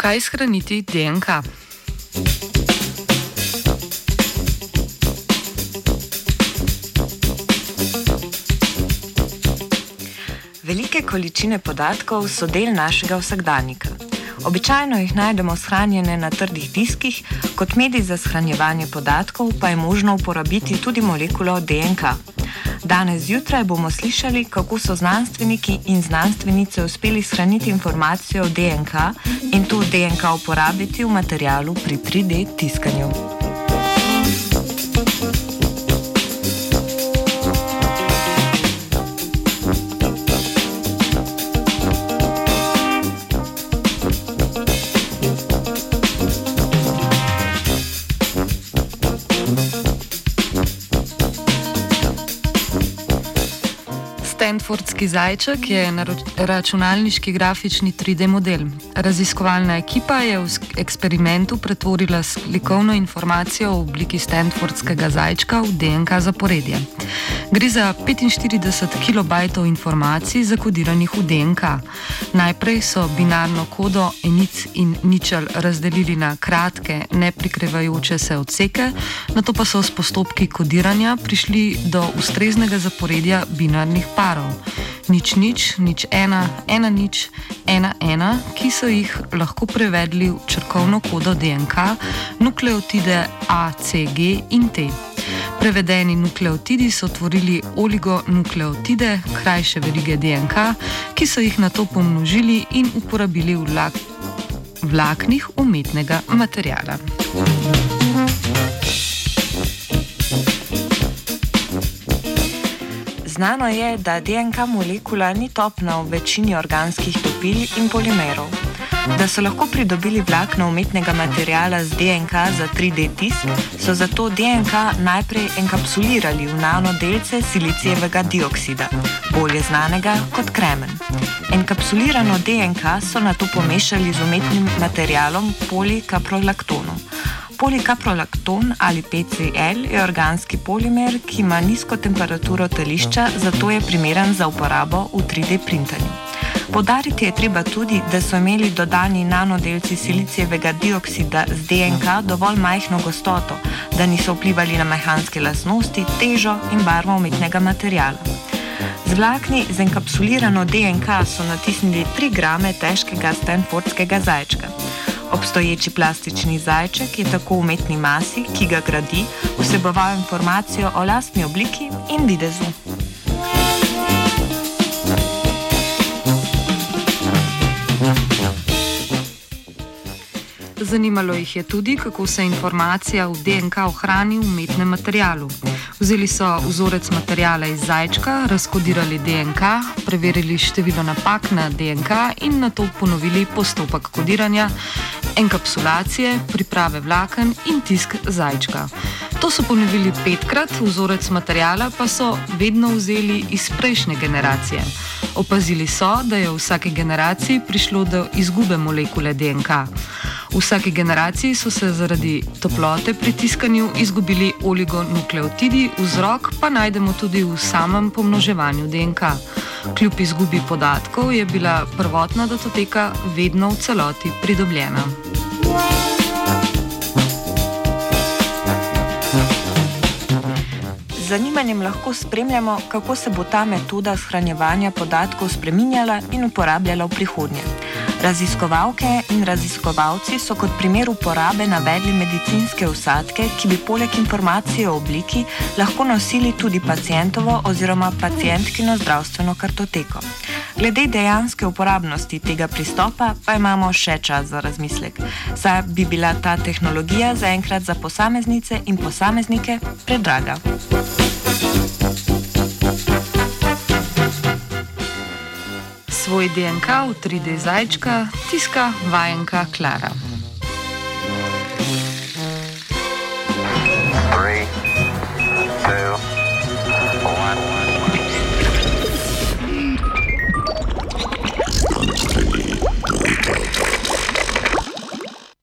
Kaj shraniti DNK? Velike količine podatkov so del našega vsakdanjika. Običajno jih najdemo shranjene na trdih diskih, kot medij za shranjevanje podatkov pa je možno uporabiti tudi molekulo DNK. Danes zjutraj bomo slišali, kako so znanstveniki in znanstvenice uspeli shraniti informacijo o DNK in to DNK uporabiti v materialu pri 3D tiskanju. Stanfordski zajček je računalniški grafični 3D model. Raziskovalna ekipa je v eksperimentu pretvorila slikovno informacijo v obliki Stanfordskega zajčka v DNK zaporedje. Gre za 45 kilobajtov informacij zakodiranih v DNK. Najprej so binarno kodo enic in ničel razdelili na kratke, neprikrevajoče se odseke, na to pa so s postopki kodiranja prišli do ustreznega zaporedja binarnih parov. Nič, nič, nič, ena, ena, nič, ena, ena, ki so jih lahko prevedli v črkovno kodo DNK, nukleotide A, C, G in T. Prevedeni nukleotidi so tvorili oligonukleotide, krajše verige DNK, ki so jih na to pomnožili in uporabili v vlak vlaknih umetnega materijala. Znano je, da DNK molekula ni topna v večini organskih topil in polimerov. Da so lahko pridobili vlakno umetnega materijala z DNK za 3D tisk, so zato DNK najprej enkapsulirali v nanodelce silicijevega dioksida, bolje znanega kot kremen. Enkapsulirano DNK so na to pomešali z umetnim materijalom polikaprolaktonom. Polikaprolakton ali PCL je organski polimer, ki ima nizko temperaturo telišča, zato je primeren za uporabo v 3D printanju. Podariti je treba tudi, da so imeli dodani nanodelci silicijevega dioksida z DNK dovolj majhno gostoto, da niso vplivali na mehanske lastnosti, težo in barvo umetnega materijala. Z vlakni z enkapsulirano DNK so natisnili 3 grame težkega stanfordskega zajčka. Obstoječi plastični zajček je tako v umetni masi, ki ga gradi, vseboval informacijo o lastni obliki in videzu. Zanimalo jih je tudi, kako se informacija v DNK ohrani v umetnem materialu. Vzeli so vzorec materijala iz zajčka, razkodirali DNK, preverili število napak na DNK in na to ponovili postopek kodiranja, enkapsulacije, priprave vlaken in tisk zajčka. To so ponovili petkrat, vzorec materijala pa so vedno vzeli iz prejšnje generacije. Opazili so, da je v vsaki generaciji prišlo do izgube molekule DNK. V vsaki generaciji so se zaradi toplote pri tiskanju izgubili oligonukleotidi, vzrok pa najdemo tudi v samem pomnoževanju DNK. Kljub izgubi podatkov je bila prvotna datoteka vedno v celoti pridobljena. Zanimanjem lahko spremljamo, kako se bo ta metoda shranjevanja podatkov spreminjala in uporabljala v prihodnje. Raziskovalke in raziskovalci so kot primer uporabe navedli medicinske usadke, ki bi poleg informacije o obliki lahko nosili tudi pacijentovo oziroma pacijentkino zdravstveno kartoteko. Glede dejanske uporabnosti tega pristopa pa imamo še čas za razmislek, saj bi bila ta tehnologija zaenkrat za posameznice in posameznike predraga. svoj DNK v 3D zajčka tiska vajenka Klara.